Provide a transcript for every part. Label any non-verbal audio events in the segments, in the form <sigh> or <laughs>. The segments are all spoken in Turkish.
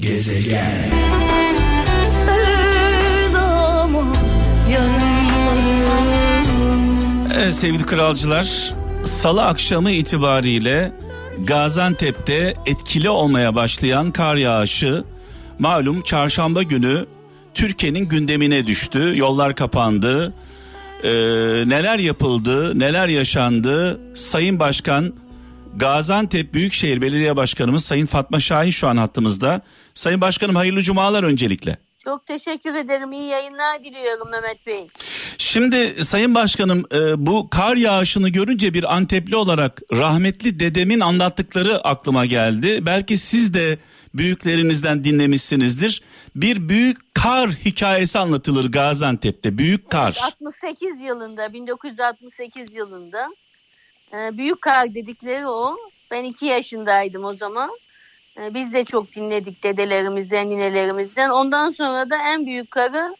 Gezegen. Evet sevgili kralcılar, salı akşamı itibariyle Gaziantep'te etkili olmaya başlayan kar yağışı malum çarşamba günü Türkiye'nin gündemine düştü. Yollar kapandı. Ee, neler yapıldı, neler yaşandı? Sayın Başkan Gaziantep Büyükşehir Belediye Başkanımız Sayın Fatma Şahin şu an hattımızda. Sayın Başkanım hayırlı cumalar öncelikle. Çok teşekkür ederim. İyi yayınlar diliyorum Mehmet Bey. Şimdi Sayın Başkanım e, bu kar yağışını görünce bir Antepli olarak rahmetli dedemin anlattıkları aklıma geldi. Belki siz de büyüklerinizden dinlemişsinizdir. Bir büyük kar hikayesi anlatılır Gaziantep'te. Büyük kar. 68 yılında 1968 yılında e, büyük kar dedikleri o. Ben 2 yaşındaydım o zaman. E, biz de çok dinledik dedelerimizden, ninelerimizden. Ondan sonra da en büyük karı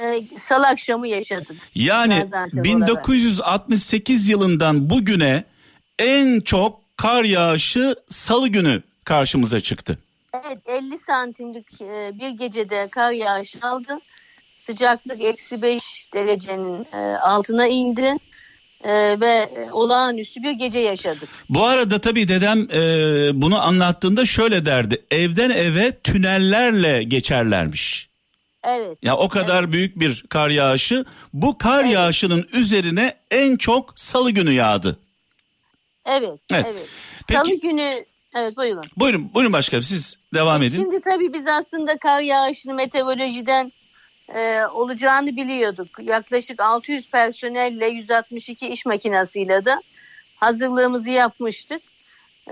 e, salı akşamı yaşadık. Yani Gaziantep 1968 yılından bugüne en çok kar yağışı salı günü karşımıza çıktı. Evet 50 santimlik e, bir gecede kar yağışı aldı. Sıcaklık eksi 5 derecenin e, altına indi. E, ve e, olağanüstü bir gece yaşadık. Bu arada tabii dedem e, bunu anlattığında şöyle derdi. Evden eve tünellerle geçerlermiş. Evet. Ya o kadar büyük bir kar yağışı. Bu kar Evet. yağışının üzerine en çok salı günü yağdı. Evet. Evet. Evet. Peki- Salı günü evet buyurun. Buyurun, buyurun başkanım siz devam edin. Şimdi tabii biz aslında kar yağışını meteorolojiden e, olacağını biliyorduk. Yaklaşık 600 personelle 162 iş makinasıyla da hazırlığımızı yapmıştık.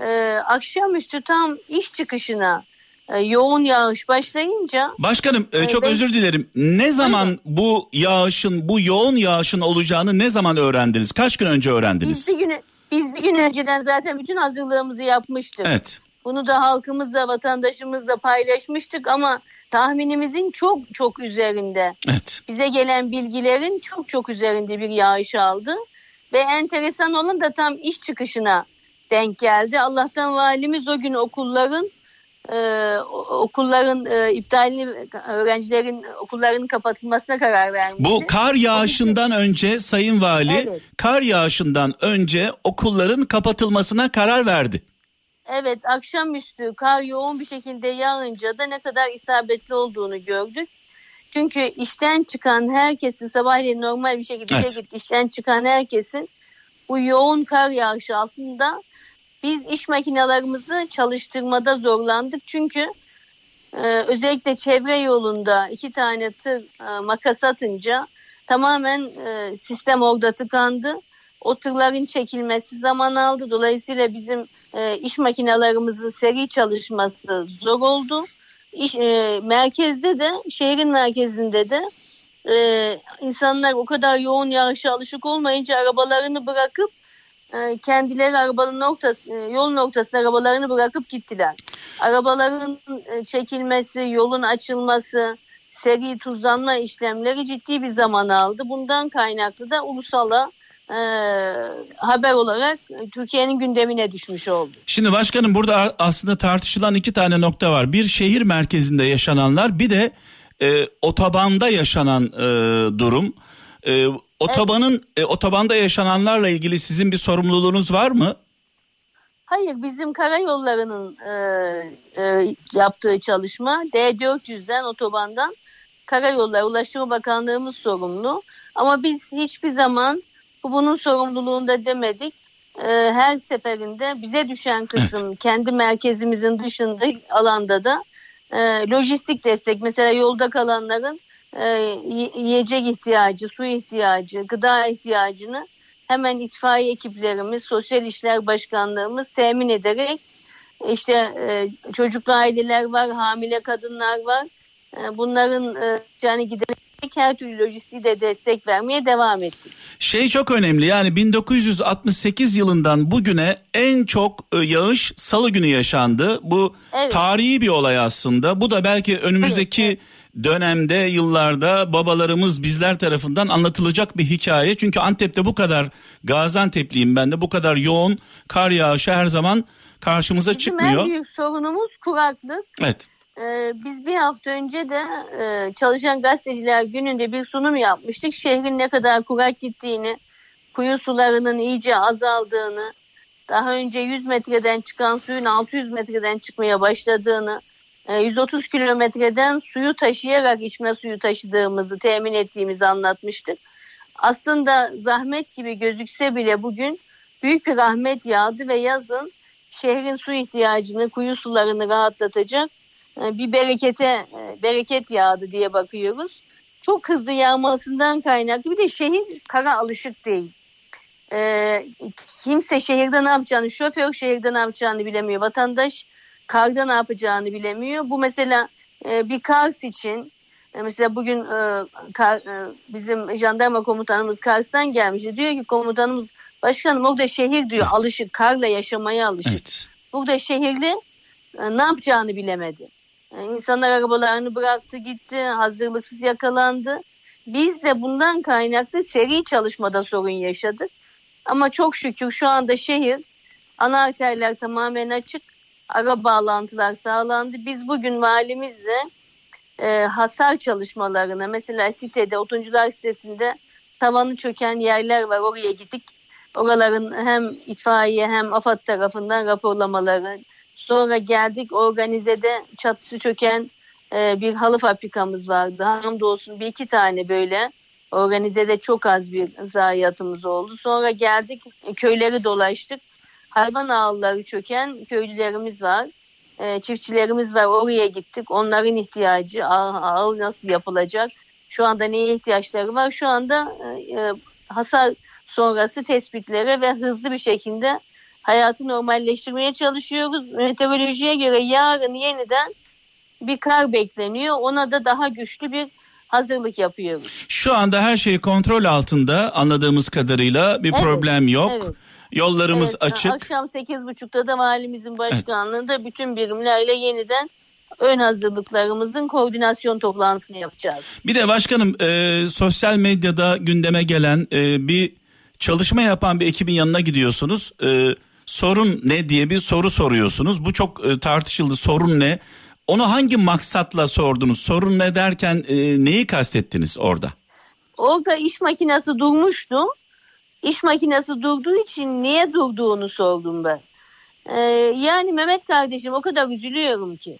E, akşamüstü tam iş çıkışına e, yoğun yağış başlayınca Başkanım e, çok ben- özür dilerim. Ne zaman bu yağışın, bu yoğun yağışın olacağını ne zaman öğrendiniz? Kaç gün önce öğrendiniz? biz bir gün biz bir gün önceden zaten bütün hazırlığımızı yapmıştık. Evet. Bunu da halkımızla, vatandaşımızla paylaşmıştık ama tahminimizin çok çok üzerinde. Evet. Bize gelen bilgilerin çok çok üzerinde bir yağış aldı. Ve enteresan olan da tam iş çıkışına denk geldi. Allah'tan valimiz o gün okulların e, okulların e, iptalini öğrencilerin okullarının kapatılmasına karar vermişti. Bu kar yağışından önce Sayın Vali Evet. kar yağışından önce okulların kapatılmasına karar verdi. Evet akşamüstü kar yoğun bir şekilde yağınca da ne kadar isabetli olduğunu gördük. Çünkü işten çıkan herkesin sabahleyin normal bir şekilde Evet. işe git işten çıkan herkesin bu yoğun kar yağışı altında biz iş makinalarımızı çalıştırmada zorlandık. Çünkü e, özellikle çevre yolunda iki tane tır e, makas atınca tamamen e, sistem orada tıkandı. O tırların çekilmesi zaman aldı. Dolayısıyla bizim e, iş makinalarımızın seri çalışması zor oldu. İş, e, merkezde de şehrin merkezinde de e, insanlar o kadar yoğun yağışa alışık olmayınca arabalarını bırakıp e, kendileri arabanın noktası, e, yol noktasına arabalarını bırakıp gittiler. Arabaların e, çekilmesi, yolun açılması, seri tuzlanma işlemleri ciddi bir zaman aldı. Bundan kaynaklı da ulusala e, haber olarak Türkiye'nin gündemine düşmüş oldu. Şimdi başkanım burada aslında tartışılan iki tane nokta var. Bir şehir merkezinde yaşananlar bir de e, otobanda yaşanan e, durum. E, otobanın e, otobanda yaşananlarla ilgili sizin bir sorumluluğunuz var mı? Hayır bizim karayollarının e, e, yaptığı çalışma D400'den otobandan Karayolları Ulaştırma Bakanlığımız sorumlu. Ama biz hiçbir zaman bu bunun sorumluluğunda demedik. E, her seferinde bize düşen kısım kendi merkezimizin dışında alanda da e, lojistik destek. Mesela yolda kalanların e, yiyecek ihtiyacı, su ihtiyacı, gıda ihtiyacını hemen itfaiye ekiplerimiz, sosyal işler başkanlığımız temin ederek işte e, çocuklu aileler var, hamile kadınlar var. E, bunların e, yani giderek her türlü lojistiği de destek vermeye devam ettik. Şey çok önemli yani 1968 yılından bugüne en çok e, yağış salı günü yaşandı. Bu Evet. tarihi bir olay aslında. Bu da belki önümüzdeki Evet, dönemde yıllarda babalarımız bizler tarafından anlatılacak bir hikaye. Çünkü Antep'te bu kadar Gaziantep'liyim ben de bu kadar yoğun kar yağışı her zaman karşımıza Bizim çıkmıyor. en büyük sorunumuz kuraklık. Evet. Ee, biz bir hafta önce de e, Çalışan Gazeteciler Günü'nde bir sunum yapmıştık. Şehrin ne kadar kurak gittiğini, kuyu sularının iyice azaldığını, daha önce 100 metreden çıkan suyun 600 metreden çıkmaya başladığını, 130 e, kilometreden suyu taşıyarak içme suyu taşıdığımızı temin ettiğimizi anlatmıştık. Aslında zahmet gibi gözükse bile bugün büyük bir rahmet yağdı ve yazın şehrin su ihtiyacını, kuyu sularını rahatlatacak bir berekete e, bereket yağdı diye bakıyoruz. Çok hızlı yağmasından kaynaklı bir de şehir kara alışık değil. Ee, kimse şehirde ne yapacağını, şoför şehirde ne yapacağını bilemiyor. Vatandaş karda ne yapacağını bilemiyor. Bu mesela e, bir Kars için e, mesela bugün e, kar, e, bizim jandarma komutanımız Kars'tan gelmiş. Diyor ki komutanımız başkanım orada şehir diyor evet. alışık karla yaşamaya alışık. Evet. Burada şehirli e, ne yapacağını bilemedi. İnsanlar arabalarını bıraktı gitti hazırlıksız yakalandı. Biz de bundan kaynaklı seri çalışmada sorun yaşadık. Ama çok şükür şu anda şehir ana arterler tamamen açık. Ara bağlantılar sağlandı. Biz bugün valimizle e, hasar çalışmalarına mesela sitede, otuncular sitesinde tavanı çöken yerler var. Oraya gittik. Oraların hem itfaiye hem AFAD tarafından raporlamaları. Sonra geldik organizede çatısı çöken e, bir halı fabrikamız vardı. Hamdolsun bir iki tane böyle organizede çok az bir zayiatımız oldu. Sonra geldik köyleri dolaştık. Hayvan ağları çöken köylülerimiz var. E, çiftçilerimiz var oraya gittik. Onların ihtiyacı ağ, nasıl yapılacak? Şu anda neye ihtiyaçları var? Şu anda e, e, hasar sonrası tespitlere ve hızlı bir şekilde hayatı normalleştirmeye çalışıyoruz. Meteorolojiye göre yarın yeniden bir kar bekleniyor. Ona da daha güçlü bir hazırlık yapıyoruz. Şu anda her şey kontrol altında anladığımız kadarıyla bir evet, problem yok. Evet. Yollarımız evet, açık. Akşam 8.30'da da valimizin başkanlığında evet. bütün birimlerle yeniden ön hazırlıklarımızın koordinasyon toplantısını yapacağız. Bir de başkanım e, sosyal medyada gündeme gelen e, bir çalışma yapan bir ekibin yanına gidiyorsunuz. E, sorun ne diye bir soru soruyorsunuz. Bu çok e, tartışıldı. Sorun ne? Onu hangi maksatla sordunuz? Sorun ne derken e, neyi kastettiniz orada? Orada iş makinesi durmuştu. İş makinesi durduğu için niye durduğunu sordum ben. Ee, yani Mehmet kardeşim o kadar üzülüyorum ki.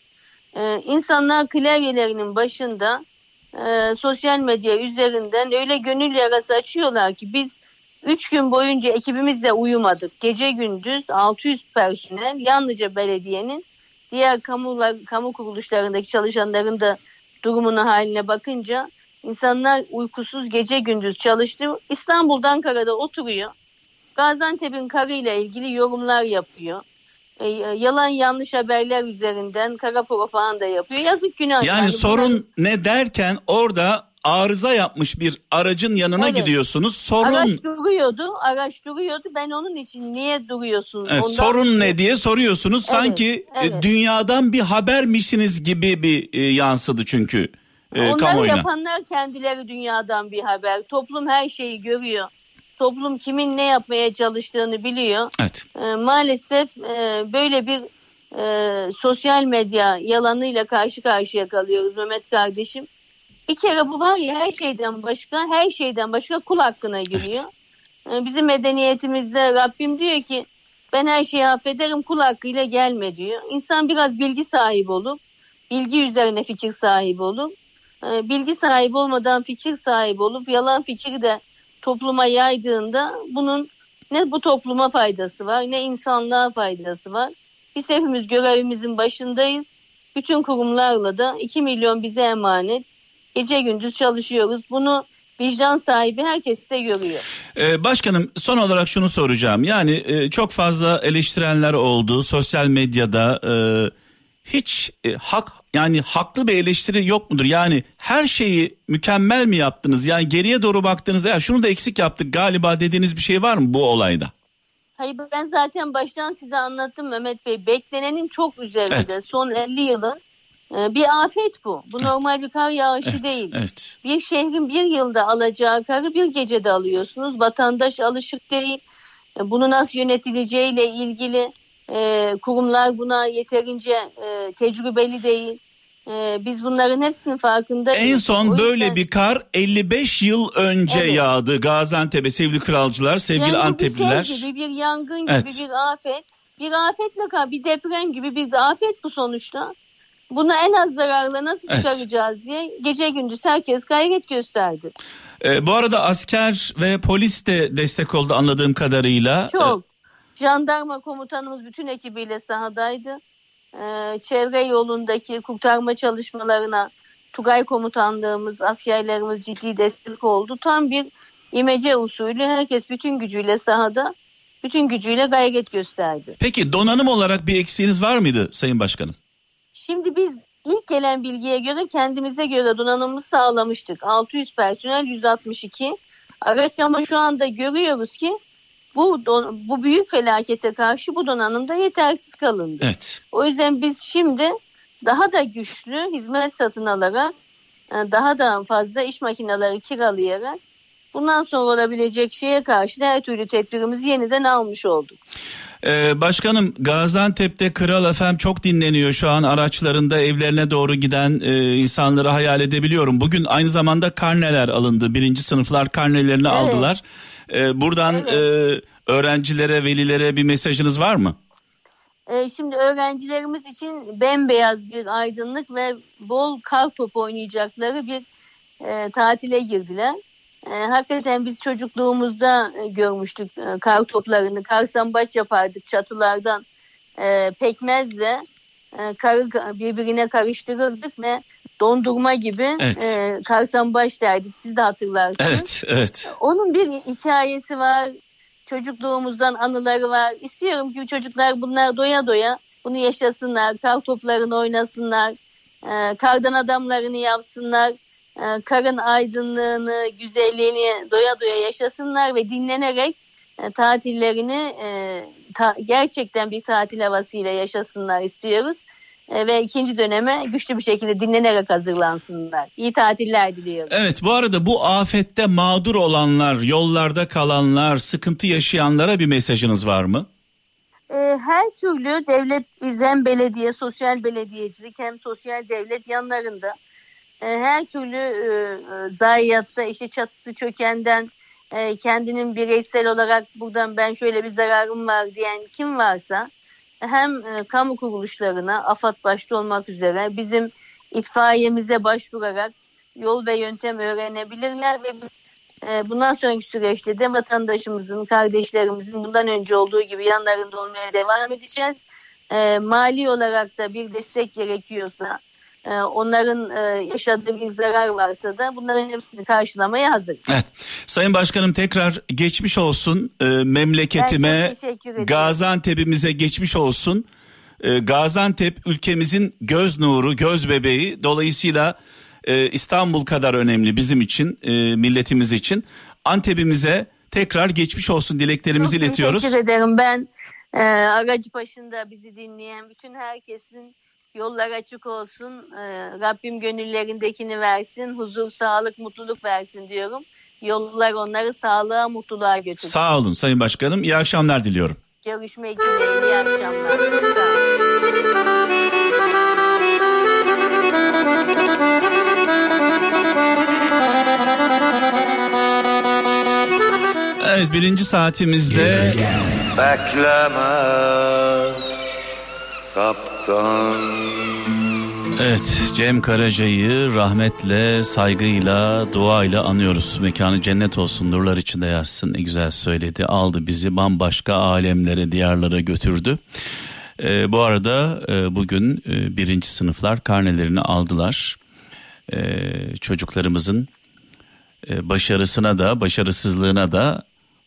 Ee, insanlar klavyelerinin başında e, sosyal medya üzerinden öyle gönül yarası açıyorlar ki biz 3 gün boyunca ekibimizle uyumadık. Gece gündüz 600 personel yalnızca belediyenin diğer kamular, kamu kuruluşlarındaki çalışanların da durumuna haline bakınca insanlar uykusuz gece gündüz çalıştı. İstanbul'dan karada oturuyor. Gaziantep'in karıyla ilgili yorumlar yapıyor. E, yalan yanlış haberler üzerinden kara propaganda yapıyor. Yazık günah. Yani, yani sorun bunlar... ne derken orada arıza yapmış bir aracın yanına evet. gidiyorsunuz. Sorun araç duruyordu. Araç duruyordu. Ben onun için niye duruyorsun? Evet, sorun ne diye soruyorsunuz. Evet, Sanki e, evet. dünyadan bir habermişsiniz gibi bir e, yansıdı çünkü e, Onları kamuoyuna. yapanlar kendileri dünyadan bir haber. Toplum her şeyi görüyor. Toplum kimin ne yapmaya çalıştığını biliyor. Evet. E, maalesef e, böyle bir e, sosyal medya yalanıyla karşı karşıya kalıyoruz Mehmet kardeşim. Bir kere bu var ya her şeyden başka, her şeyden başka kul hakkına giriyor. Evet. Bizim medeniyetimizde Rabbim diyor ki ben her şeyi affederim kul hakkıyla gelme diyor. İnsan biraz bilgi sahibi olup, bilgi üzerine fikir sahibi olup, e, bilgi sahibi olmadan fikir sahibi olup yalan fikri de topluma yaydığında bunun ne bu topluma faydası var ne insanlığa faydası var. Biz hepimiz görevimizin başındayız. Bütün kurumlarla da 2 milyon bize emanet. Gece gündüz çalışıyoruz. Bunu vicdan sahibi herkes de görüyor. Ee, başkanım son olarak şunu soracağım. Yani e, çok fazla eleştirenler oldu sosyal medyada. E, hiç e, hak yani haklı bir eleştiri yok mudur? Yani her şeyi mükemmel mi yaptınız? Yani geriye doğru baktığınızda ya şunu da eksik yaptık galiba dediğiniz bir şey var mı bu olayda? Hayır ben zaten baştan size anlattım Mehmet Bey. Beklenenin çok üzerinde. Evet. Son 50 yılın bir afet bu. Bu normal bir kar yağışı evet, değil. Evet. Bir şehrin bir yılda alacağı karı bir gecede alıyorsunuz. Vatandaş alışık değil. Ee, bunu nasıl yönetileceğiyle ilgili e, kurumlar buna yeterince e, tecrübeli değil. Ee, biz bunların hepsinin farkındayız. En son o böyle bir kar 55 yıl önce evet. yağdı Gaziantep'e sevgili kralcılar, sevgili yani Antepliler. Bir gibi, bir yangın gibi, evet. bir afet. Bir afetle bir deprem gibi bir afet bu sonuçta. Buna en az zararla nasıl evet. çıkaracağız diye gece gündüz herkes gayret gösterdi. Ee, bu arada asker ve polis de destek oldu anladığım kadarıyla. Çok. Ee, Jandarma komutanımız bütün ekibiyle sahadaydı. Ee, çevre yolundaki kurtarma çalışmalarına Tugay komutanlığımız, askerlerimiz ciddi destek oldu. Tam bir imece usulü herkes bütün gücüyle sahada, bütün gücüyle gayret gösterdi. Peki donanım olarak bir eksiğiniz var mıydı Sayın Başkanım? Şimdi biz ilk gelen bilgiye göre kendimize göre donanımımızı sağlamıştık. 600 personel 162 araç ama şu anda görüyoruz ki bu don, bu büyük felakete karşı bu donanımda yetersiz kalındı. Evet. O yüzden biz şimdi daha da güçlü hizmet satın alarak e, daha da fazla iş makineleri kiralayarak bundan sonra olabilecek şeye karşı her türlü tedbirimizi yeniden almış olduk. Ee, başkanım Gaziantep'te Kral FM çok dinleniyor şu an araçlarında evlerine doğru giden e, insanları hayal edebiliyorum. Bugün aynı zamanda karneler alındı. Birinci sınıflar karnelerini evet. aldılar. Ee, buradan evet. e, öğrencilere, velilere bir mesajınız var mı? Ee, şimdi öğrencilerimiz için bembeyaz bir aydınlık ve bol kar topu oynayacakları bir e, tatile girdiler. E, hakikaten biz çocukluğumuzda e, görmüştük e, kar toplarını. Kar sambaç yapardık çatılardan e, pekmezle e, karı birbirine karıştırırdık ve dondurma gibi evet. e, karsambaş derdik. Siz de hatırlarsınız. Evet, evet. Onun bir hikayesi var. Çocukluğumuzdan anıları var. İstiyorum ki çocuklar bunlar doya doya bunu yaşasınlar. Kar toplarını oynasınlar. E, kardan adamlarını yapsınlar. E, karın aydınlığını, güzelliğini doya doya yaşasınlar ve dinlenerek e, tatillerini e, ta, gerçekten bir tatil havasıyla yaşasınlar istiyoruz. E, ve ikinci döneme güçlü bir şekilde dinlenerek hazırlansınlar. İyi tatiller diliyorum. Evet bu arada bu afette mağdur olanlar, yollarda kalanlar, sıkıntı yaşayanlara bir mesajınız var mı? Her türlü devlet biz hem belediye, sosyal belediyecilik hem sosyal devlet yanlarında her türlü e, zayiatta işte çatısı çökenden e, kendinin bireysel olarak buradan ben şöyle bir zararım var diyen kim varsa hem e, kamu kuruluşlarına AFAD başta olmak üzere bizim itfaiyemize başvurarak yol ve yöntem öğrenebilirler ve biz e, bundan sonraki süreçte de vatandaşımızın, kardeşlerimizin bundan önce olduğu gibi yanlarında olmaya devam edeceğiz. E, mali olarak da bir destek gerekiyorsa onların e, yaşadığı bir zarar varsa da bunların hepsini karşılamaya hazır. Evet. Sayın Başkanım tekrar geçmiş olsun e, memleketime, Gaziantep'imize geçmiş olsun. E, Gaziantep ülkemizin göz nuru, göz bebeği. Dolayısıyla İstanbul kadar önemli bizim için, milletimiz için. Antep'imize tekrar geçmiş olsun dileklerimizi Çok iletiyoruz. Teşekkür ederim. Ben e, aracı başında bizi dinleyen bütün herkesin Yollar açık olsun. Ee, Rabbim gönüllerindekini versin. Huzur, sağlık, mutluluk versin diyorum. Yollar onları sağlığa, mutluluğa götürsün. Sağ olun Sayın Başkanım. İyi akşamlar diliyorum. Görüşmek dileğiyle. İyi akşamlar. Evet birinci saatimizde Bekleme Kaptan Evet Cem Karaca'yı rahmetle, saygıyla, duayla anıyoruz. Mekanı cennet olsun, nurlar içinde yazsın. Ne güzel söyledi. Aldı bizi bambaşka alemlere, diyarlara götürdü. Ee, bu arada e, bugün e, birinci sınıflar karnelerini aldılar. E, çocuklarımızın e, başarısına da, başarısızlığına da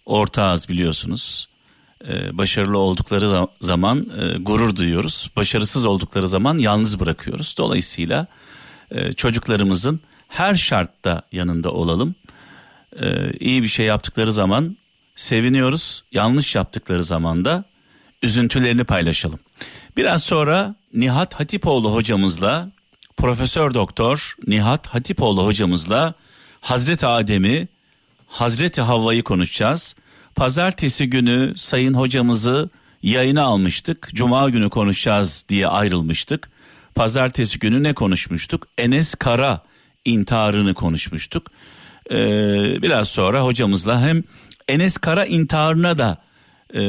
ortağız biliyorsunuz. Ee, başarılı oldukları zaman e, gurur duyuyoruz. Başarısız oldukları zaman yalnız bırakıyoruz. Dolayısıyla e, çocuklarımızın her şartta yanında olalım. E, iyi bir şey yaptıkları zaman seviniyoruz. Yanlış yaptıkları zaman da üzüntülerini paylaşalım. Biraz sonra Nihat Hatipoğlu hocamızla Profesör Doktor Nihat Hatipoğlu hocamızla Hazreti Adem'i Hazreti Havva'yı konuşacağız. Pazartesi günü sayın hocamızı yayına almıştık. Cuma günü konuşacağız diye ayrılmıştık. pazartesi günü ne konuşmuştuk? Enes Kara intiharını konuşmuştuk. Ee, biraz sonra hocamızla hem Enes Kara intiharına da e,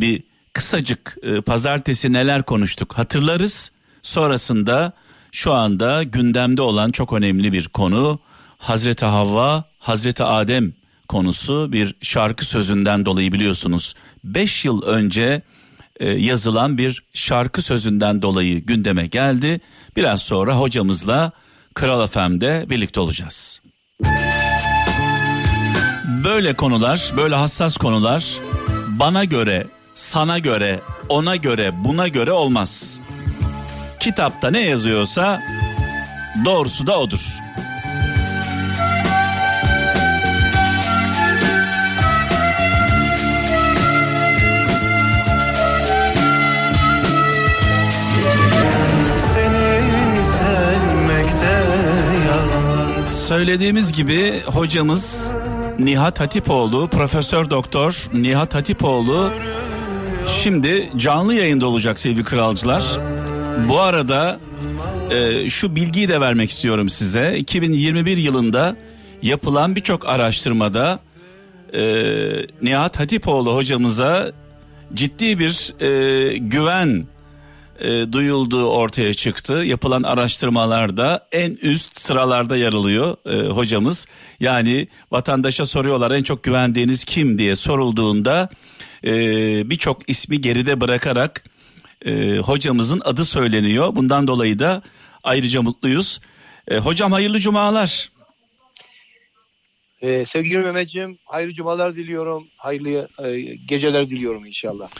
bir kısacık e, pazartesi neler konuştuk hatırlarız. Sonrasında şu anda gündemde olan çok önemli bir konu Hazreti Havva, Hazreti Adem konusu bir şarkı sözünden dolayı biliyorsunuz. 5 yıl önce e, yazılan bir şarkı sözünden dolayı gündeme geldi. Biraz sonra hocamızla Kral FM'de birlikte olacağız. Böyle konular, böyle hassas konular bana göre, sana göre, ona göre, buna göre olmaz. Kitapta ne yazıyorsa doğrusu da odur. Söylediğimiz gibi hocamız Nihat Hatipoğlu, Profesör Doktor Nihat Hatipoğlu şimdi canlı yayında olacak sevgili kralcılar. Bu arada e, şu bilgiyi de vermek istiyorum size. 2021 yılında yapılan birçok araştırmada e, Nihat Hatipoğlu hocamıza ciddi bir e, güven e, duyulduğu ortaya çıktı. Yapılan araştırmalarda en üst sıralarda yer alıyor e, hocamız. Yani vatandaşa soruyorlar en çok güvendiğiniz kim diye sorulduğunda e, birçok ismi geride bırakarak e, hocamızın adı söyleniyor. Bundan dolayı da ayrıca mutluyuz. E, hocam hayırlı cumalar. Ee, sevgili Mehmetciğim hayırlı cumalar diliyorum. Hayırlı e, geceler diliyorum inşallah.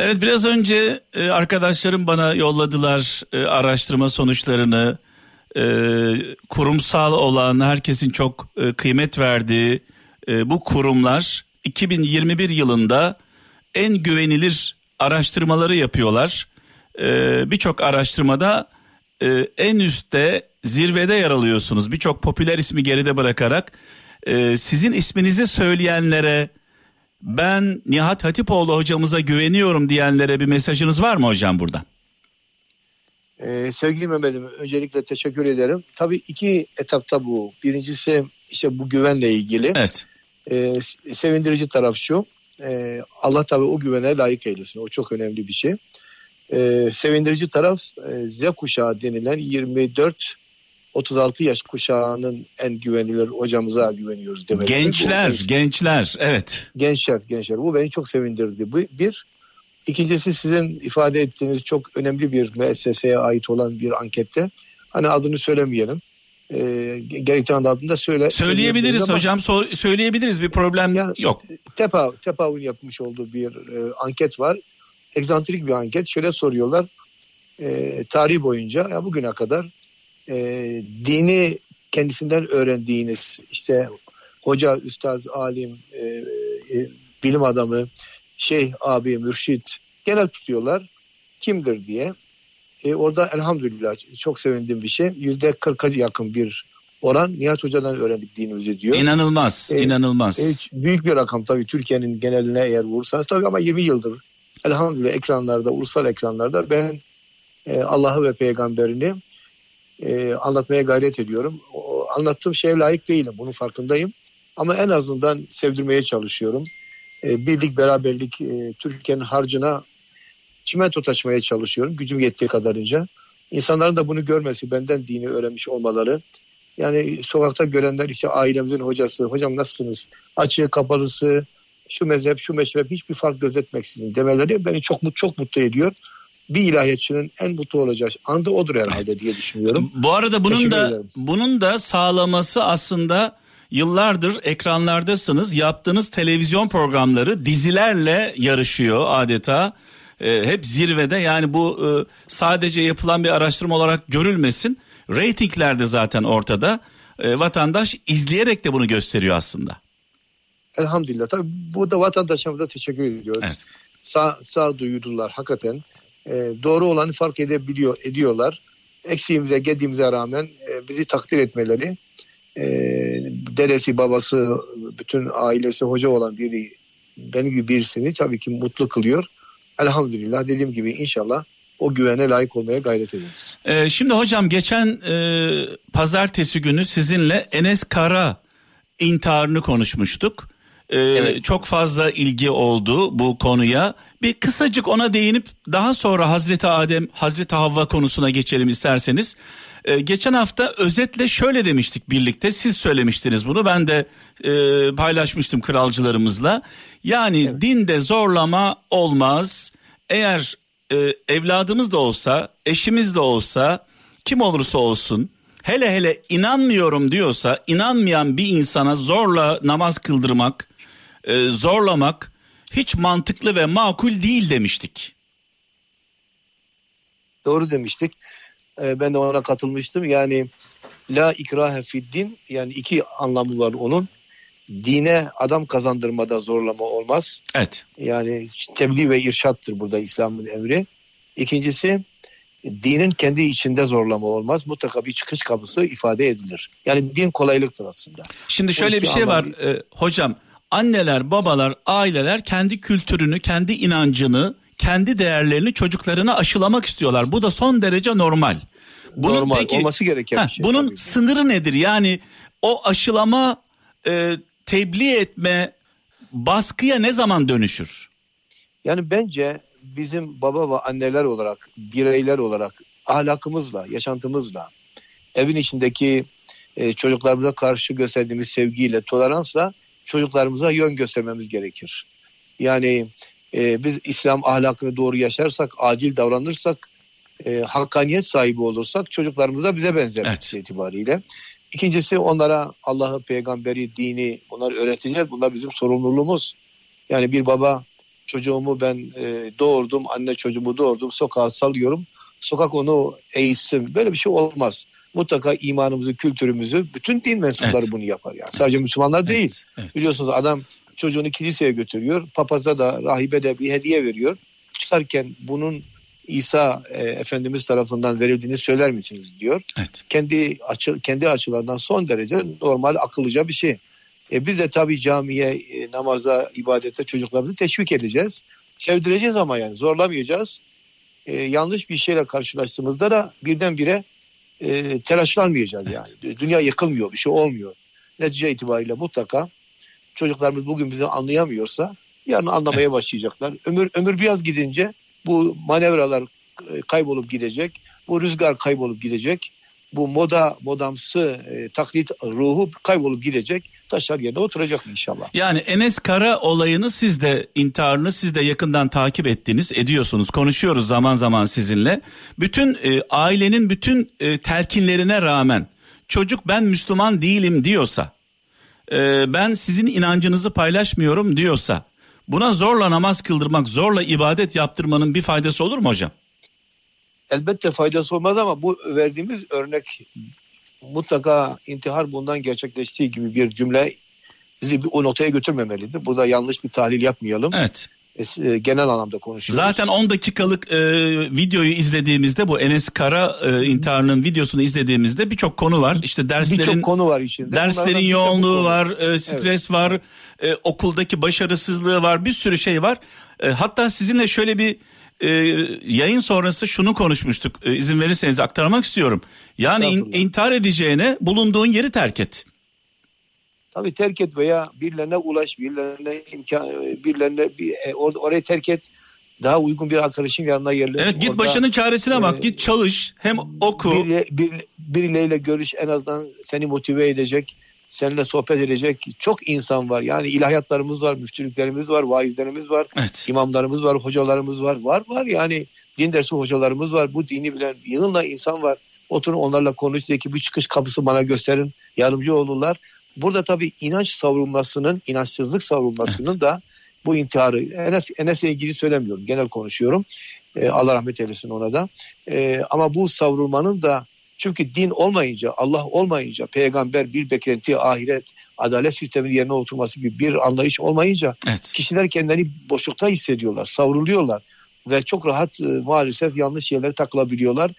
Evet biraz önce e, arkadaşlarım bana yolladılar e, araştırma sonuçlarını. E, kurumsal olan herkesin çok e, kıymet verdiği bu kurumlar 2021 yılında en güvenilir araştırmaları yapıyorlar. E, Birçok araştırmada en üstte zirvede yer alıyorsunuz. Birçok popüler ismi geride bırakarak sizin isminizi söyleyenlere ben Nihat Hatipoğlu hocamıza güveniyorum diyenlere bir mesajınız var mı hocam buradan? Ee, sevgili Mehmet'im öncelikle teşekkür ederim. Tabii iki etapta bu. Birincisi işte bu güvenle ilgili. Evet. Ee, sevindirici taraf şu. E, Allah tabii o güvene layık eylesin. O çok önemli bir şey. E, sevindirici taraf e, Z kuşağı denilen 24 36 yaş kuşağının en güvenilir hocamıza güveniyoruz demek. Gençler, bu, gençler, evet. Gençler, gençler. Bu beni çok sevindirdi. Bu bir. İkincisi sizin ifade ettiğiniz çok önemli bir müesseseye ait olan bir ankette. Hani adını söylemeyelim. E, gerektiği adını da söyle. Söyleyebiliriz hocam, so- söyleyebiliriz bir problem ya, yok. Tepa, Tepav'ın yapmış olduğu bir e, anket var. Egzantrik bir anket. Şöyle soruyorlar. E, tarih boyunca ya bugüne kadar e, dini kendisinden öğrendiğiniz işte hoca, üstaz, alim, e, e, bilim adamı, şeyh, abi, mürşit genel tutuyorlar. Kimdir diye. E, orada elhamdülillah çok sevindiğim bir şey. Yüzde kırka yakın bir oran Nihat Hoca'dan öğrendik dinimizi diyor. İnanılmaz, e, inanılmaz. E, büyük bir rakam tabii Türkiye'nin geneline eğer vurursanız tabii ama 20 yıldır elhamdülillah ekranlarda, ulusal ekranlarda ben e, Allah'ı ve peygamberini e, anlatmaya gayret ediyorum. O, anlattığım şeye layık değilim. Bunun farkındayım. Ama en azından sevdirmeye çalışıyorum. E, birlik, beraberlik, e, Türkiye'nin harcına çimento taşımaya çalışıyorum. Gücüm yettiği kadarınca. İnsanların da bunu görmesi, benden dini öğrenmiş olmaları. Yani sokakta görenler işte ailemizin hocası, hocam nasılsınız? Açığı, kapalısı, şu mezhep, şu meşrep hiçbir fark gözetmeksizin demeleri beni çok çok mutlu ediyor bir ilahiyatçının en mutlu olacağı anda odur herhalde evet. diye düşünüyorum. Bu arada bunun Teşekkür da ederim. bunun da sağlaması aslında yıllardır ekranlardasınız. Yaptığınız televizyon programları dizilerle yarışıyor adeta. Ee, hep zirvede yani bu e, sadece yapılan bir araştırma olarak görülmesin. Ratingler de zaten ortada. E, vatandaş izleyerek de bunu gösteriyor aslında. Elhamdülillah. Tabii bu da vatandaşımıza teşekkür ediyoruz. Evet. Sağ, sağ duyudular hakikaten e, doğru olanı fark edebiliyor ediyorlar. Eksiğimize, gediğimize rağmen e, bizi takdir etmeleri, e, dedesi, babası, bütün ailesi hoca olan biri, benim gibi birisini tabii ki mutlu kılıyor. Elhamdülillah dediğim gibi inşallah o güvene layık olmaya gayret ederiz. Ee, şimdi hocam geçen e, pazartesi günü sizinle Enes Kara intiharını konuşmuştuk. Ee, evet. Çok fazla ilgi oldu bu konuya. Bir kısacık ona değinip daha sonra Hazreti Adem, Hazreti Havva konusuna geçelim isterseniz. Ee, geçen hafta özetle şöyle demiştik birlikte. Siz söylemiştiniz bunu. Ben de e, paylaşmıştım kralcılarımızla. Yani evet. dinde zorlama olmaz. Eğer e, evladımız da olsa, eşimiz de olsa, kim olursa olsun hele hele inanmıyorum diyorsa inanmayan bir insana zorla namaz kıldırmak, e, zorlamak hiç mantıklı ve makul değil demiştik. Doğru demiştik. Ee, ben de ona katılmıştım. Yani la ikrahe fiddin yani iki anlamı var onun. Dine adam kazandırmada zorlama olmaz. Evet. Yani tebliğ ve irşattır burada İslam'ın emri. İkincisi dinin kendi içinde zorlama olmaz. Mutlaka bir çıkış kapısı ifade edilir. Yani din kolaylıktır aslında. Şimdi şöyle bir şey var e, hocam. Anneler, babalar, aileler kendi kültürünü, kendi inancını, kendi değerlerini çocuklarına aşılamak istiyorlar. Bu da son derece normal. Bunun normal peki, olması gereken heh, bir şey. Bunun tabii. sınırı nedir? Yani o aşılama, e, tebliğ etme, baskıya ne zaman dönüşür? Yani bence bizim baba ve anneler olarak, bireyler olarak ahlakımızla, yaşantımızla, evin içindeki e, çocuklarımıza karşı gösterdiğimiz sevgiyle, toleransla çocuklarımıza yön göstermemiz gerekir. Yani e, biz İslam ahlakını doğru yaşarsak, acil davranırsak, e, hakkaniyet sahibi olursak çocuklarımıza bize benzer evet. itibariyle. İkincisi onlara Allah'ı, peygamberi, dini bunları öğreteceğiz. Bunlar bizim sorumluluğumuz. Yani bir baba çocuğumu ben e, doğurdum, anne çocuğumu doğurdum, sokağa salıyorum. Sokak onu eğitsin. Böyle bir şey olmaz. Mutlaka imanımızı, kültürümüzü, bütün din mensupları evet. bunu yapar. Yani. Sadece evet. Müslümanlar evet. değil. Evet. Biliyorsunuz adam çocuğunu kiliseye götürüyor. Papaza da, rahibe de bir hediye veriyor. Çıkarken bunun İsa e, Efendimiz tarafından verildiğini söyler misiniz diyor. Evet. Kendi açı, kendi açılarından son derece normal akıllıca bir şey. E, biz de tabii camiye, e, namaza, ibadete çocuklarımızı teşvik edeceğiz. Sevdireceğiz ama yani zorlamayacağız. E, yanlış bir şeyle karşılaştığımızda da birdenbire e, telaşlanmayacağız evet. yani. Dünya yıkılmıyor, bir şey olmuyor. Netice itibariyle mutlaka çocuklarımız bugün bizi anlayamıyorsa yarın anlamaya evet. başlayacaklar. Ömür ömür biraz gidince bu manevralar e, kaybolup gidecek. Bu rüzgar kaybolup gidecek. Bu moda modamsı e, taklit ruhu kaybolup gidecek. Taşlar yerine oturacak inşallah. Yani Enes Kara olayını siz de intiharını siz de yakından takip ettiniz, ediyorsunuz. Konuşuyoruz zaman zaman sizinle. Bütün e, ailenin bütün e, telkinlerine rağmen çocuk ben Müslüman değilim diyorsa, e, ben sizin inancınızı paylaşmıyorum diyorsa Buna zorla namaz kıldırmak, zorla ibadet yaptırmanın bir faydası olur mu hocam? Elbette faydası olmaz ama bu verdiğimiz örnek mutlaka intihar bundan gerçekleştiği gibi bir cümle bizi o notaya götürmemelidir. Burada yanlış bir tahlil yapmayalım. Evet. E, genel anlamda konuşuyoruz. Zaten 10 dakikalık e, videoyu izlediğimizde bu Enes Kara e, intiharının videosunu izlediğimizde birçok konu var. İşte derslerin birçok konu var içinde. Derslerin yoğunluğu var, e, stres evet. var, e, okuldaki başarısızlığı var, bir sürü şey var. E, hatta sizinle şöyle bir e, yayın sonrası şunu konuşmuştuk. E, izin verirseniz aktarmak istiyorum. Yani in, intihar edeceğine bulunduğun yeri terk et. Tabii terk et veya birilerine ulaş, birilerine imkan, birilerine bir, e, or, orayı terk et. Daha uygun bir arkadaşın yanına yerleş. Evet git Orada, başının çaresine e, bak. Git çalış. Hem oku. Bir, bir, birileriyle görüş en azından seni motive edecek. Seninle sohbet edecek çok insan var. Yani ilahiyatlarımız var, müftülüklerimiz var, vaizlerimiz var, evet. imamlarımız var, hocalarımız var. Var var yani din dersi hocalarımız var. Bu dini bilen yığınla insan var. Oturun onlarla konuş diye ki bir çıkış kapısı bana gösterin. Yardımcı olurlar. Burada tabii inanç savrulmasının, inançsızlık savrulmasının evet. da bu intiharı Enes, Enes'le ilgili söylemiyorum. Genel konuşuyorum. Ee, Allah rahmet eylesin ona da. Ee, ama bu savrulmanın da çünkü din olmayınca, Allah olmayınca, peygamber, bir beklenti, ahiret, adalet sisteminin yerine oturması gibi bir anlayış olmayınca evet. kişiler kendilerini boşlukta hissediyorlar, savruluyorlar ve çok rahat e, maalesef yanlış yerlere takılabiliyorlar.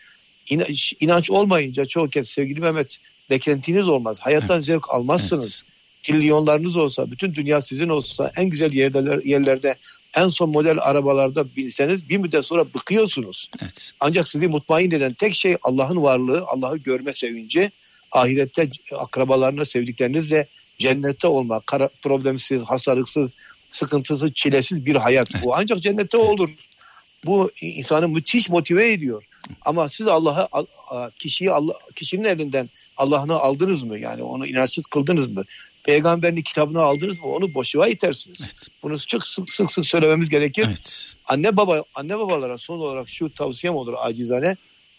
İnanç, inanç olmayınca çoğu kez sevgili Mehmet beklentiniz olmaz. Hayattan evet. zevk almazsınız. Evet. Trilyonlarınız olsa, bütün dünya sizin olsa, en güzel yerler, yerlerde en son model arabalarda binseniz bir müddet sonra bıkıyorsunuz. Evet. Ancak sizi mutmain eden tek şey Allah'ın varlığı, Allah'ı görme sevinci, ahirette akrabalarına, sevdiklerinizle cennette olmak, kara, problemsiz, hastalıksız, sıkıntısız, çilesiz bir hayat. Evet. Bu ancak cennette olur. Bu insanı müthiş motive ediyor. Ama siz Allah'ı kişiyi Allah kişinin elinden Allah'ını aldınız mı? Yani onu inançsız kıldınız mı? Peygamberin kitabını aldınız mı? Onu boşluğa itersiniz. Evet. Bunu çok sık sık, sık söylememiz gerekir. Evet. Anne baba anne babalara son olarak şu tavsiyem olur acizane.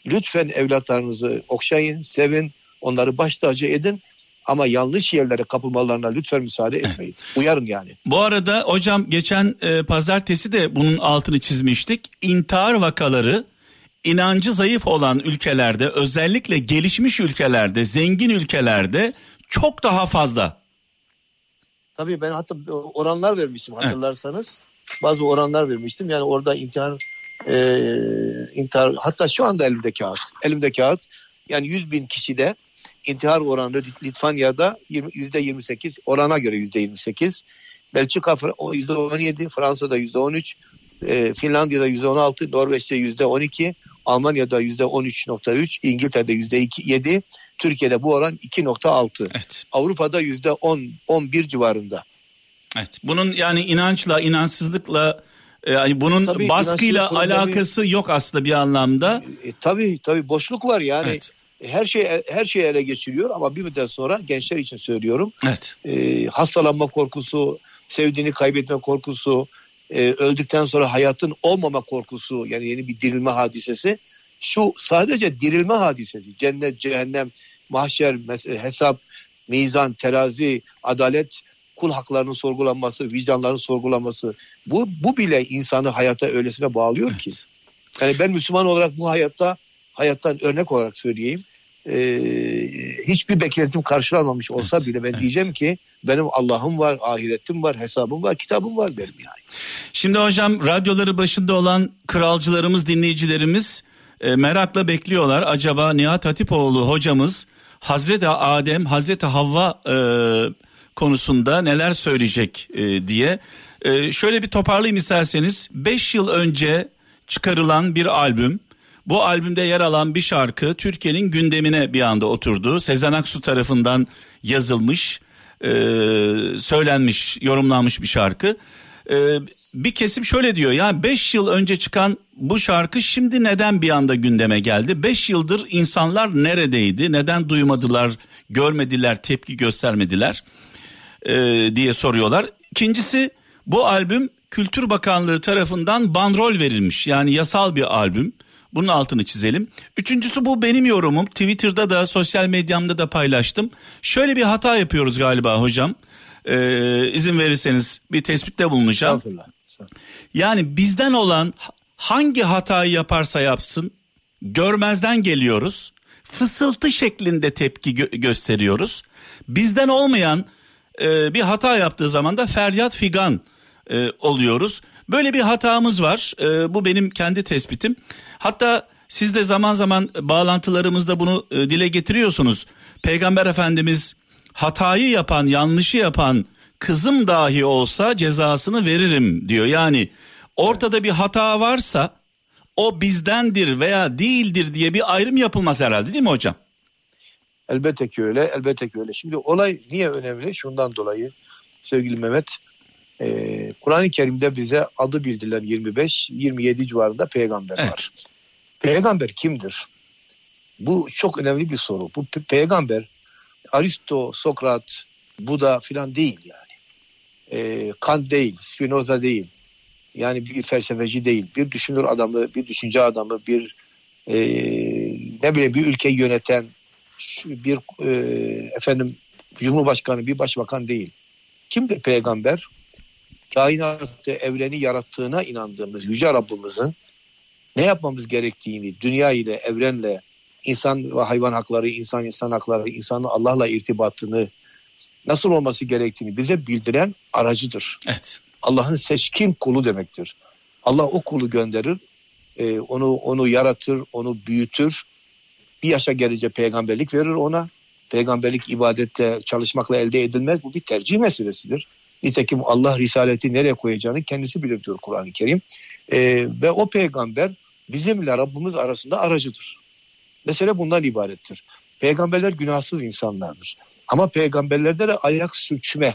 Lütfen evlatlarınızı okşayın, sevin, onları baş tacı edin ama yanlış yerlere kapılmalarına lütfen müsaade etmeyin. Uyarın yani. Bu arada hocam geçen e, pazartesi de bunun altını çizmiştik. İntihar vakaları inancı zayıf olan ülkelerde özellikle gelişmiş ülkelerde, zengin ülkelerde çok daha fazla. Tabii ben hatta oranlar vermiştim hatırlarsanız. Evet. Bazı oranlar vermiştim. Yani orada intihar e, intihar hatta şu anda elimde kağıt. Elimde kağıt. Yani 100 bin kişide intihar oranı Litvanya'da yüzde 28 orana göre yüzde 28. Belçika yüzde 17, Fransa'da yüzde 13, e, Finlandiya'da yüzde 16, Norveç'te yüzde 12, Almanya'da yüzde 13.3, İngiltere'de yüzde 7, Türkiye'de bu oran 2.6. Evet. Avrupa'da yüzde 10, 11 civarında. Evet. Bunun yani inançla, inançsızlıkla yani bunun tabii, baskıyla alakası yok aslında bir anlamda. E, tabii tabii boşluk var yani. Evet her şey her şeyi ele geçiriyor ama bir müddet sonra gençler için söylüyorum. Evet. E, hastalanma korkusu, sevdiğini kaybetme korkusu, e, öldükten sonra hayatın olmama korkusu yani yeni bir dirilme hadisesi. Şu sadece dirilme hadisesi. Cennet, cehennem, mahşer, hesap, mizan, terazi, adalet, kul haklarının sorgulanması, vicdanların sorgulanması. Bu bu bile insanı hayata öylesine bağlıyor evet. ki. Yani ben Müslüman olarak bu hayatta hayattan örnek olarak söyleyeyim e, hiçbir beklentim karşılanmamış olsa evet, bile ben evet. diyeceğim ki benim Allah'ım var, ahiretim var, hesabım var, kitabım var derim yani. Şimdi hocam radyoları başında olan kralcılarımız, dinleyicilerimiz e, merakla bekliyorlar. Acaba Nihat Hatipoğlu hocamız Hazreti Adem, Hazreti Havva e, konusunda neler söyleyecek e, diye. E, şöyle bir toparlayayım isterseniz. 5 yıl önce çıkarılan bir albüm bu albümde yer alan bir şarkı Türkiye'nin gündemine bir anda oturdu. Sezen Aksu tarafından yazılmış, e, söylenmiş, yorumlanmış bir şarkı. E, bir kesim şöyle diyor yani 5 yıl önce çıkan bu şarkı şimdi neden bir anda gündeme geldi? 5 yıldır insanlar neredeydi? Neden duymadılar, görmediler, tepki göstermediler e, diye soruyorlar. İkincisi bu albüm Kültür Bakanlığı tarafından bandrol verilmiş. Yani yasal bir albüm. Bunun altını çizelim. Üçüncüsü bu benim yorumum. Twitter'da da sosyal medyamda da paylaştım. Şöyle bir hata yapıyoruz galiba hocam. Ee, izin verirseniz bir tespitte bulunacağım. Yani bizden olan hangi hatayı yaparsa yapsın görmezden geliyoruz. Fısıltı şeklinde tepki gö- gösteriyoruz. Bizden olmayan e, bir hata yaptığı zaman da feryat figan e, oluyoruz. Böyle bir hatamız var. E, bu benim kendi tespitim. Hatta siz de zaman zaman bağlantılarımızda bunu e, dile getiriyorsunuz. Peygamber Efendimiz hatayı yapan, yanlışı yapan kızım dahi olsa cezasını veririm diyor. Yani ortada bir hata varsa o bizdendir veya değildir diye bir ayrım yapılmaz herhalde değil mi hocam? Elbette ki öyle, elbette ki öyle. Şimdi olay niye önemli? Şundan dolayı sevgili Mehmet, ee, Kur'an-ı Kerim'de bize adı bildirilen 25-27 civarında peygamber evet. var. Peygamber kimdir? Bu çok önemli bir soru. Bu pe- peygamber Aristo, Sokrat, Buda filan değil yani. Ee, Kant değil, Spinoza değil. Yani bir felsefeci değil. Bir düşünür adamı, bir düşünce adamı, bir e, ne bileyim bir ülkeyi yöneten bir e, efendim cumhurbaşkanı, bir başbakan değil. Kimdir peygamber? Kainatı, evreni yarattığına inandığımız Yüce Rabbimizin ne yapmamız gerektiğini, dünya ile, evrenle, insan ve hayvan hakları, insan insan hakları, insanın Allah'la irtibatını nasıl olması gerektiğini bize bildiren aracıdır. Evet. Allah'ın seçkin kulu demektir. Allah o kulu gönderir, e, onu onu yaratır, onu büyütür. Bir yaşa gelince peygamberlik verir ona. Peygamberlik ibadetle, çalışmakla elde edilmez. Bu bir tercih meselesidir. Nitekim Allah risaleti nereye koyacağını kendisi bilir diyor Kur'an-ı Kerim. E, ve o peygamber bizimle Rabbimiz arasında aracıdır. Mesele bundan ibarettir. Peygamberler günahsız insanlardır. Ama peygamberlerde de ayak sürçme,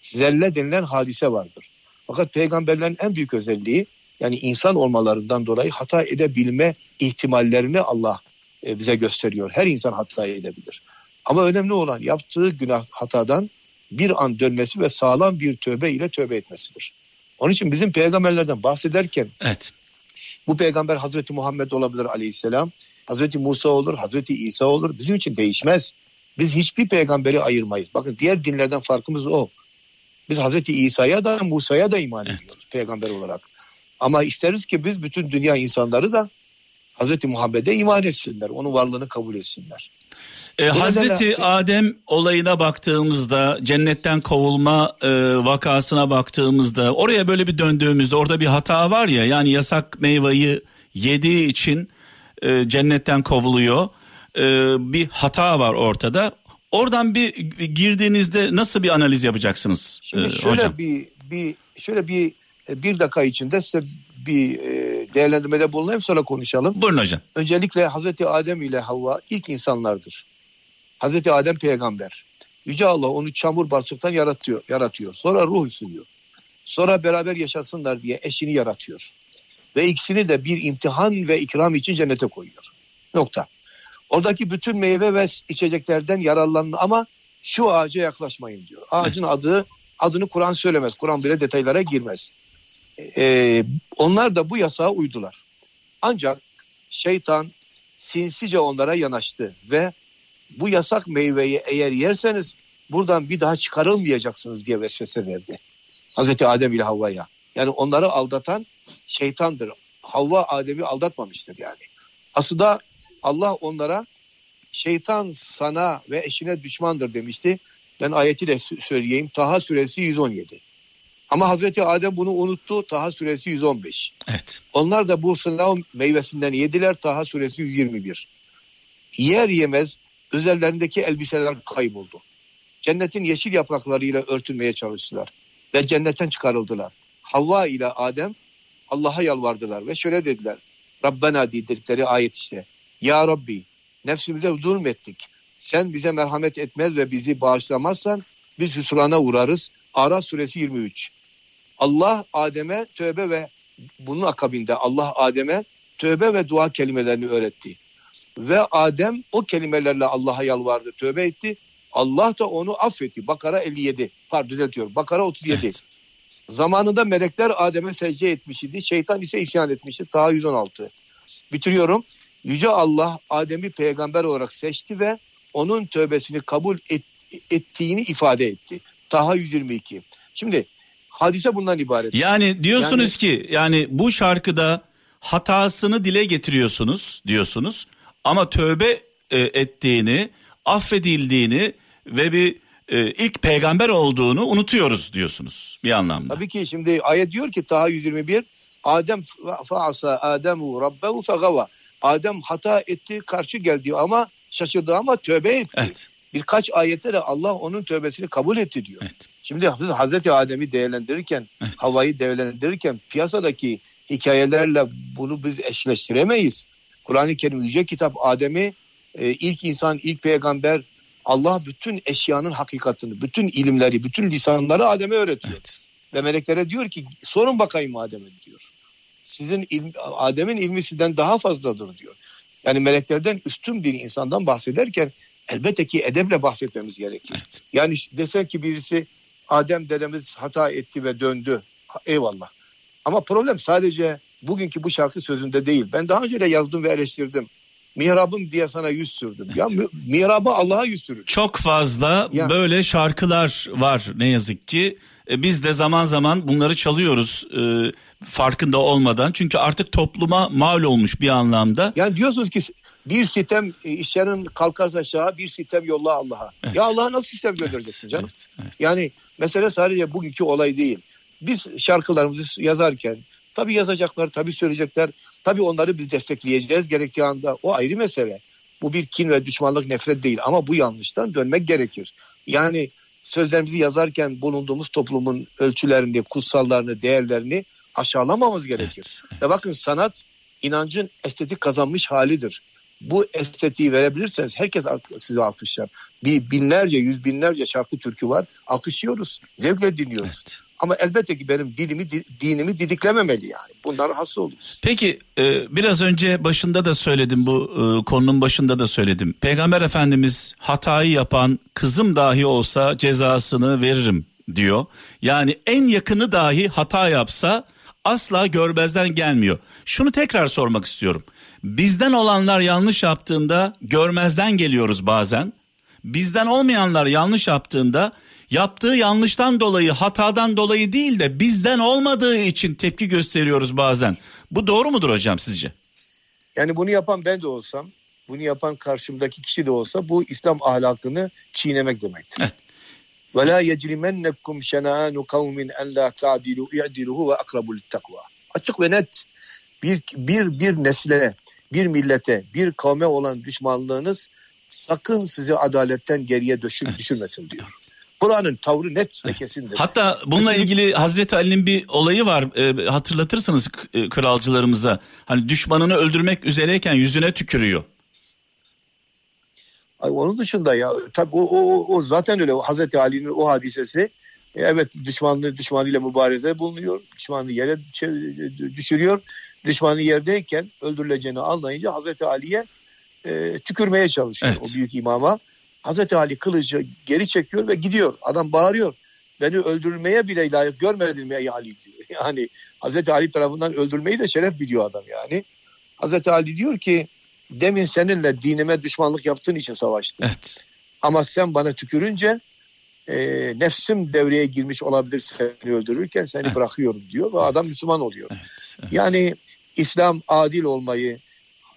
zelle denilen hadise vardır. Fakat peygamberlerin en büyük özelliği yani insan olmalarından dolayı hata edebilme ihtimallerini Allah e, bize gösteriyor. Her insan hata edebilir. Ama önemli olan yaptığı günah hatadan bir an dönmesi ve sağlam bir tövbe ile tövbe etmesidir. Onun için bizim peygamberlerden bahsederken evet. bu peygamber Hazreti Muhammed olabilir aleyhisselam, Hazreti Musa olur, Hazreti İsa olur. Bizim için değişmez. Biz hiçbir peygamberi ayırmayız. Bakın diğer dinlerden farkımız o. Biz Hazreti İsa'ya da Musa'ya da iman evet. ediyoruz peygamber olarak. Ama isteriz ki biz bütün dünya insanları da Hazreti Muhammed'e iman etsinler. Onun varlığını kabul etsinler. Ee, Hazreti. Adem olayına baktığımızda cennetten kovulma e, vakasına baktığımızda oraya böyle bir döndüğümüzde orada bir hata var ya yani yasak meyveyi yediği için e, cennetten kovuluyor. E, bir hata var ortada. Oradan bir girdiğinizde nasıl bir analiz yapacaksınız Şimdi e, şöyle hocam? bir bir şöyle bir e, bir dakika içinde size bir e, değerlendirmede bulunayım sonra konuşalım. Buyurun hocam. Öncelikle Hazreti Adem ile Havva ilk insanlardır. Hazreti Adem peygamber. Yüce Allah onu çamur balçıktan yaratıyor, yaratıyor. Sonra ruh üflüyor. Sonra beraber yaşasınlar diye eşini yaratıyor. Ve ikisini de bir imtihan ve ikram için cennete koyuyor. Nokta. Oradaki bütün meyve ve içeceklerden yararlanın ama şu ağaca yaklaşmayın diyor. Ağacın evet. adı adını Kur'an söylemez. Kur'an bile detaylara girmez. Ee, onlar da bu yasağa uydular. Ancak şeytan sinsice onlara yanaştı ve bu yasak meyveyi eğer yerseniz buradan bir daha çıkarılmayacaksınız diye vesvese verdi. Hazreti Adem ile Havva'ya. Yani onları aldatan şeytandır. Havva Adem'i aldatmamıştır yani. Aslında Allah onlara şeytan sana ve eşine düşmandır demişti. Ben ayeti de söyleyeyim. Taha suresi 117. Ama Hazreti Adem bunu unuttu. Taha suresi 115. Evet. Onlar da bu sınav meyvesinden yediler. Taha suresi 121. Yer yemez üzerlerindeki elbiseler kayboldu. Cennetin yeşil yapraklarıyla örtülmeye çalıştılar ve cennetten çıkarıldılar. Havva ile Adem Allah'a yalvardılar ve şöyle dediler. Rabbena dedikleri ayet işte. Ya Rabbi nefsimize zulmettik. Sen bize merhamet etmez ve bizi bağışlamazsan biz hüsrana uğrarız. Ara suresi 23. Allah Adem'e tövbe ve bunun akabinde Allah Adem'e tövbe ve dua kelimelerini öğretti. Ve Adem o kelimelerle Allah'a yalvardı, tövbe etti. Allah da onu affetti. Bakara 57. Pardon düzeltiyorum. Bakara 37. Evet. Zamanında melekler Adem'e secde etmiş idi. Şeytan ise isyan etmişti. Ta 116. Bitiriyorum. Yüce Allah Adem'i peygamber olarak seçti ve onun tövbesini kabul et, ettiğini ifade etti. Taha 122. Şimdi hadise bundan ibaret. Yani diyorsunuz yani, ki yani bu şarkıda hatasını dile getiriyorsunuz diyorsunuz. Ama tövbe e, ettiğini, affedildiğini ve bir e, ilk peygamber olduğunu unutuyoruz diyorsunuz bir anlamda. Tabii ki şimdi ayet diyor ki Taha 121 Adem faasa Ademu rabbehu fegava. Adem hata etti, karşı geldi ama şaşırdı ama tövbe etti. Evet. Birkaç ayette de Allah onun tövbesini kabul etti diyor. Evet. Şimdi Hazreti Adem'i değerlendirirken, evet. havayı değerlendirirken piyasadaki hikayelerle bunu biz eşleştiremeyiz. Kur'an-ı Kerim Yüce Kitap Adem'i e, ilk insan, ilk peygamber Allah bütün eşyanın hakikatini, bütün ilimleri, bütün lisanları Adem'e öğretiyor. Evet. Ve meleklere diyor ki sorun bakayım Adem'e diyor. Sizin ilm, Adem'in ilmi sizden daha fazladır diyor. Yani meleklerden üstün bir insandan bahsederken elbette ki edeple bahsetmemiz gerekir. Evet. Yani desen ki birisi Adem dedemiz hata etti ve döndü. Eyvallah. Ama problem sadece bugünkü bu şarkı sözünde değil. Ben daha önce de yazdım ve eleştirdim. Mihrabım diye sana yüz sürdüm. Evet. Ya mihrabı Allah'a yüz sürür. Çok fazla ya. böyle şarkılar var ne yazık ki. E, biz de zaman zaman bunları çalıyoruz e, farkında olmadan. Çünkü artık topluma mal olmuş bir anlamda. Yani diyorsunuz ki bir sitem e, işlerin kalkarsa aşağı bir sitem yolla Allah'a. Evet. Ya Allah'a nasıl sistem göndereceksin evet, canım? Evet, evet. Yani mesele sadece bugünkü olay değil. Biz şarkılarımızı yazarken Tabii yazacaklar, tabii söyleyecekler. Tabii onları biz destekleyeceğiz gerektiği anda. O ayrı mesele. Bu bir kin ve düşmanlık nefret değil ama bu yanlıştan dönmek gerekir. Yani sözlerimizi yazarken bulunduğumuz toplumun ölçülerini, kutsallarını, değerlerini aşağılamamamız gerekir. Evet, evet. Ve bakın sanat inancın estetik kazanmış halidir. Bu estetiği verebilirseniz herkes sizi alkışlar. Bir binlerce, yüz binlerce şarkı türkü var. Alkışlıyoruz. Zevkle dinliyoruz. Evet. Ama elbette ki benim dilimi, dinimi didiklememeli yani. Bundan hasta oluruz. Peki e, biraz önce başında da söyledim bu e, konunun başında da söyledim. Peygamber Efendimiz hatayı yapan kızım dahi olsa cezasını veririm diyor. Yani en yakını dahi hata yapsa asla görmezden gelmiyor. Şunu tekrar sormak istiyorum. Bizden olanlar yanlış yaptığında görmezden geliyoruz bazen. Bizden olmayanlar yanlış yaptığında yaptığı yanlıştan dolayı hatadan dolayı değil de bizden olmadığı için tepki gösteriyoruz bazen. Bu doğru mudur hocam sizce? Yani bunu yapan ben de olsam, bunu yapan karşımdaki kişi de olsa bu İslam ahlakını çiğnemek demektir. Evet. Ve la yecrimennekum şena'anu kavmin en la ta'dilu i'diluhu ve akrabul takva. Açık ve net bir bir bir nesle, bir millete, bir kavme olan düşmanlığınız sakın sizi adaletten geriye düşür, evet. düşürmesin diyor. Kur'an'ın tavrı net ve kesindir. Hatta bununla ilgili Hazreti Ali'nin bir olayı var. E, hatırlatırsınız e, kralcılarımıza. Hani düşmanını öldürmek üzereyken yüzüne tükürüyor. Ay onun dışında ya tabii o, o, o zaten öyle Hazreti Ali'nin o hadisesi e, evet düşmanlı düşmanıyla mübareze bulunuyor. Düşmanı yere düşürüyor. Düşmanı yerdeyken öldürüleceğini anlayınca Hazreti Ali'ye e, tükürmeye çalışıyor evet. o büyük imama. Hazreti Ali kılıcı geri çekiyor ve gidiyor. Adam bağırıyor. Beni öldürmeye bile layık görmedin mi ey Ali diyor. <laughs> Yani Hazreti Ali tarafından öldürmeyi de şeref biliyor adam yani. Hazreti Ali diyor ki demin seninle dinime düşmanlık yaptığın için savaştım. Evet. Ama sen bana tükürünce e, nefsim devreye girmiş olabilir seni öldürürken seni evet. bırakıyorum diyor ve evet. adam Müslüman oluyor. Evet. Evet. Yani İslam adil olmayı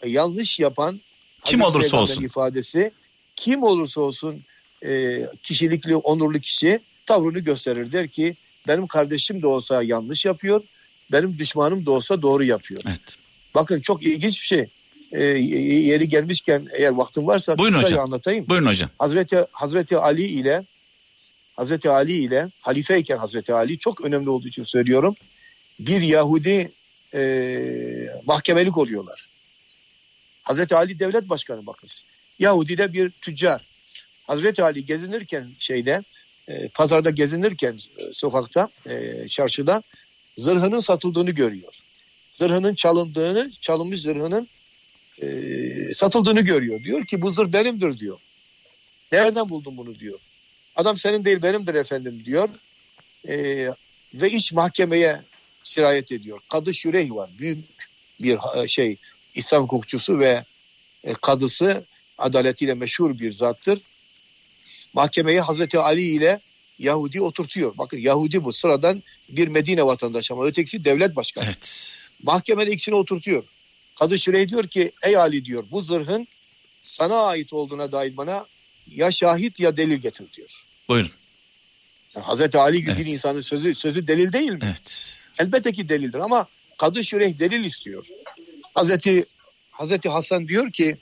yanlış yapan kim olursa olsun ifadesi kim olursa olsun e, kişilikli, onurlu kişi tavrını gösterir. Der ki benim kardeşim de olsa yanlış yapıyor, benim düşmanım da olsa doğru yapıyor. Evet. Bakın çok ilginç bir şey. E, yeri gelmişken eğer vaktin varsa Buyurun hocam. anlatayım. Buyurun hocam. Hazreti, Hazreti Ali ile Hazreti Ali ile halifeyken Hazreti Ali çok önemli olduğu için söylüyorum. Bir Yahudi e, mahkemelik oluyorlar. Hazreti Ali devlet başkanı bakınız. Yahudi de bir tüccar. Hazreti Ali gezinirken şeyde e, pazarda gezinirken e, sokakta e, çarşıda zırhının satıldığını görüyor. Zırhının çalındığını, çalınmış zırhının e, satıldığını görüyor. Diyor ki bu zırh benimdir diyor. Nereden buldun bunu diyor. Adam senin değil benimdir efendim diyor. E, ve iç mahkemeye sirayet ediyor. Kadı Şüreyh var. Büyük bir şey İslam hukukçusu ve e, kadısı adaletiyle meşhur bir zattır. Mahkemeye Hazreti Ali ile Yahudi oturtuyor. Bakın Yahudi bu sıradan bir Medine vatandaşı ama ötekisi devlet başkanı. Evet. Mahkemede ikisini oturtuyor. Kadı Şirey diyor ki ey Ali diyor bu zırhın sana ait olduğuna dair bana ya şahit ya delil getir diyor. Buyurun. Yani Hazreti Ali gibi evet. bir insanın sözü sözü delil değil mi? Evet. Elbette ki delildir ama Kadı Şirey delil istiyor. Hazreti Hazreti Hasan diyor ki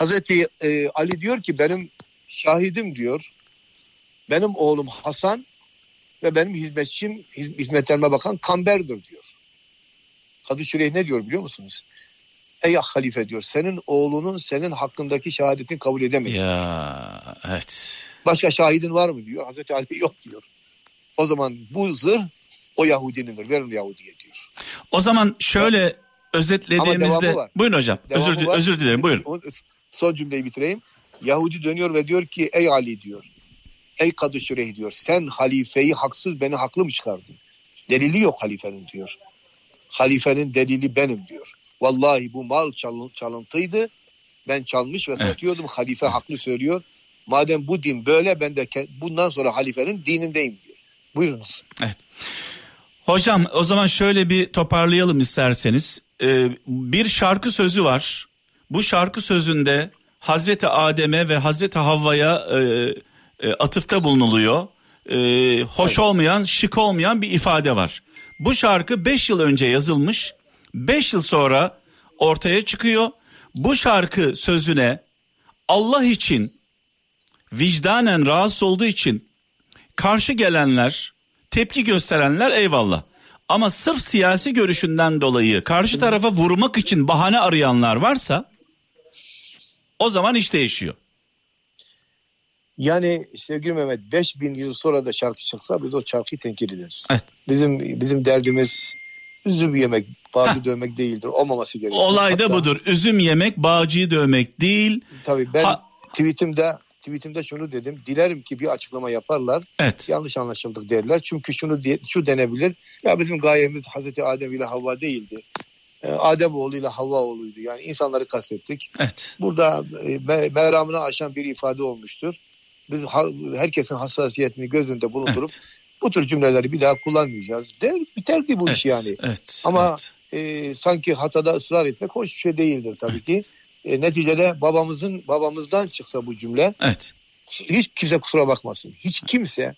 Hazreti e, Ali diyor ki benim şahidim diyor. Benim oğlum Hasan ve benim hizmetçim hizmetlerime bakan Kamber'dir diyor. Kadı Şüreyh ne diyor biliyor musunuz? Ey halife diyor senin oğlunun senin hakkındaki şehadetini kabul edemeyiz. Ya evet. Başka şahidin var mı diyor. Hazreti Ali yok diyor. O zaman bu zırh o Yahudinindir. Verin Yahudi'ye diyor. O zaman şöyle özetlediğimizde buyurun hocam devamı özür, var. özür dilerim buyurun. Son cümleyi bitireyim. Yahudi dönüyor ve diyor ki ey Ali diyor. Ey Kadı Şüreyh diyor. Sen halifeyi haksız beni haklı mı çıkardın? Delili yok halifenin diyor. Halifenin delili benim diyor. Vallahi bu mal çalıntıydı. Ben çalmış ve evet. satıyordum. Halife evet. haklı söylüyor. Madem bu din böyle ben de bundan sonra halifenin dinindeyim diyor. Buyurunuz. Evet. Hocam o zaman şöyle bir toparlayalım isterseniz. Ee, bir şarkı sözü var. Bu şarkı sözünde Hazreti Adem'e ve Hazreti Havva'ya e, e, atıfta bulunuluyor. E, hoş olmayan, şık olmayan bir ifade var. Bu şarkı 5 yıl önce yazılmış. 5 yıl sonra ortaya çıkıyor. Bu şarkı sözüne Allah için vicdanen rahatsız olduğu için karşı gelenler, tepki gösterenler eyvallah. Ama sırf siyasi görüşünden dolayı karşı tarafa vurmak için bahane arayanlar varsa o zaman iş değişiyor. Yani sevgili Mehmet 5000 yıl sonra da şarkı çıksa biz o şarkıyı tenkit ederiz. Evet. Bizim bizim derdimiz üzüm yemek, bağcı dövmek değildir. Olmaması gerekiyor. Olay da Hatta- budur. Üzüm yemek, bağcıyı dövmek değil. Tabii ben Ha- tweetimde tweetimde şunu dedim. Dilerim ki bir açıklama yaparlar. Evet. Yanlış anlaşıldık derler. Çünkü şunu şu denebilir. Ya bizim gayemiz Hazreti Adem ile Havva değildi. Ee, Adem oğlu ile Havva oğluydu. Yani insanları kastettik. Evet. Burada e, me- meramını aşan bir ifade olmuştur. Biz herkesin hassasiyetini göz önünde bulundurup bu tür cümleleri bir daha kullanmayacağız. Der, biterdi bu Evet. iş yani. Evet. Ama evet. e, sanki hatada ısrar etmek hoş bir şey değildir tabii ki. E, neticede babamızın babamızdan çıksa bu cümle Evet. hiç kimse kusura bakmasın. Hiç kimse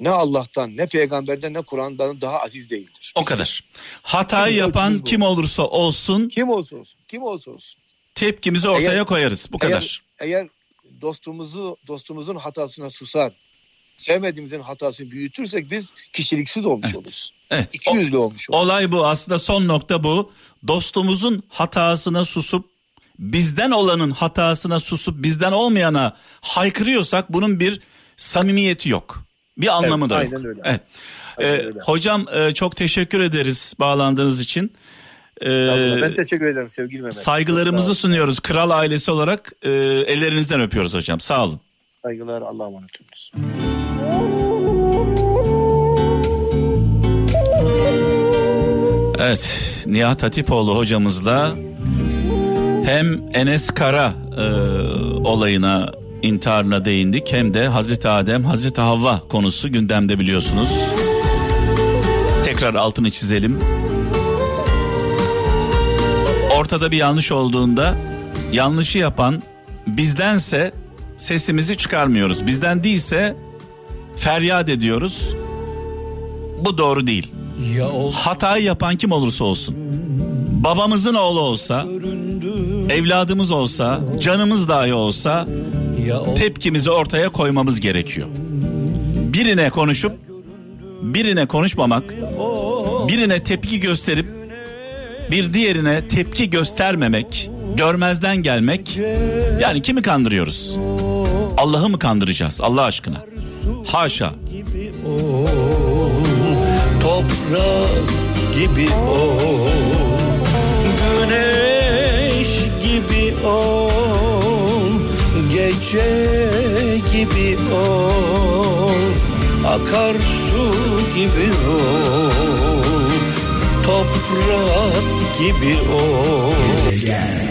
ne Allah'tan ne peygamberden ne Kur'an'dan daha aziz değildir. O kadar. Hatayı Bizim yapan kim olursa olsun Kim olsa olsun. Kim olsa olsun. tepkimizi ortaya Eğer- koyarız. Bu kadar. Eğer, eğer dostumuzu dostumuzun hatasına susar, sevmediğimizin hatasını büyütürsek biz kişiliksiz olmuş Evet. oluruz. Evet. İki yüzlü olmuş oluruz. olay bu. Aslında son nokta bu. Dostumuzun hatasına susup bizden olanın hatasına susup bizden olmayana haykırıyorsak bunun bir samimiyeti yok. Bir anlamı Evet, da yok. aynen öyle. Evet. Aynen Ee, öyle. hocam e, çok teşekkür ederiz bağlandığınız için. Ee, ben teşekkür ederim sevgili Mehmet. Saygılarımızı olun. sunuyoruz. Kral ailesi olarak e, ellerinizden öpüyoruz hocam. Sağ olun. Saygılar Allah'a emanet olunuz. Evet, Nihat Hatipoğlu hocamızla hem Enes Kara e, olayına, intiharına değindik hem de Hazreti Adem, Hazreti Havva konusu gündemde biliyorsunuz. Tekrar altını çizelim. Ortada bir yanlış olduğunda yanlışı yapan bizdense sesimizi çıkarmıyoruz. Bizden değilse feryat ediyoruz. Bu doğru değil. Ya Hatayı yapan kim olursa olsun. Babamızın oğlu olsa, evladımız olsa, canımız dahi olsa tepkimizi ortaya koymamız gerekiyor. Birine konuşup birine konuşmamak, birine tepki gösterip bir diğerine tepki göstermemek, görmezden gelmek yani kimi kandırıyoruz? Allah'ı mı kandıracağız Allah aşkına? Haşa. Toprak gibi ol Güneş gibi ol Gece gibi ol Akarsu gibi ol Toprak gibi ol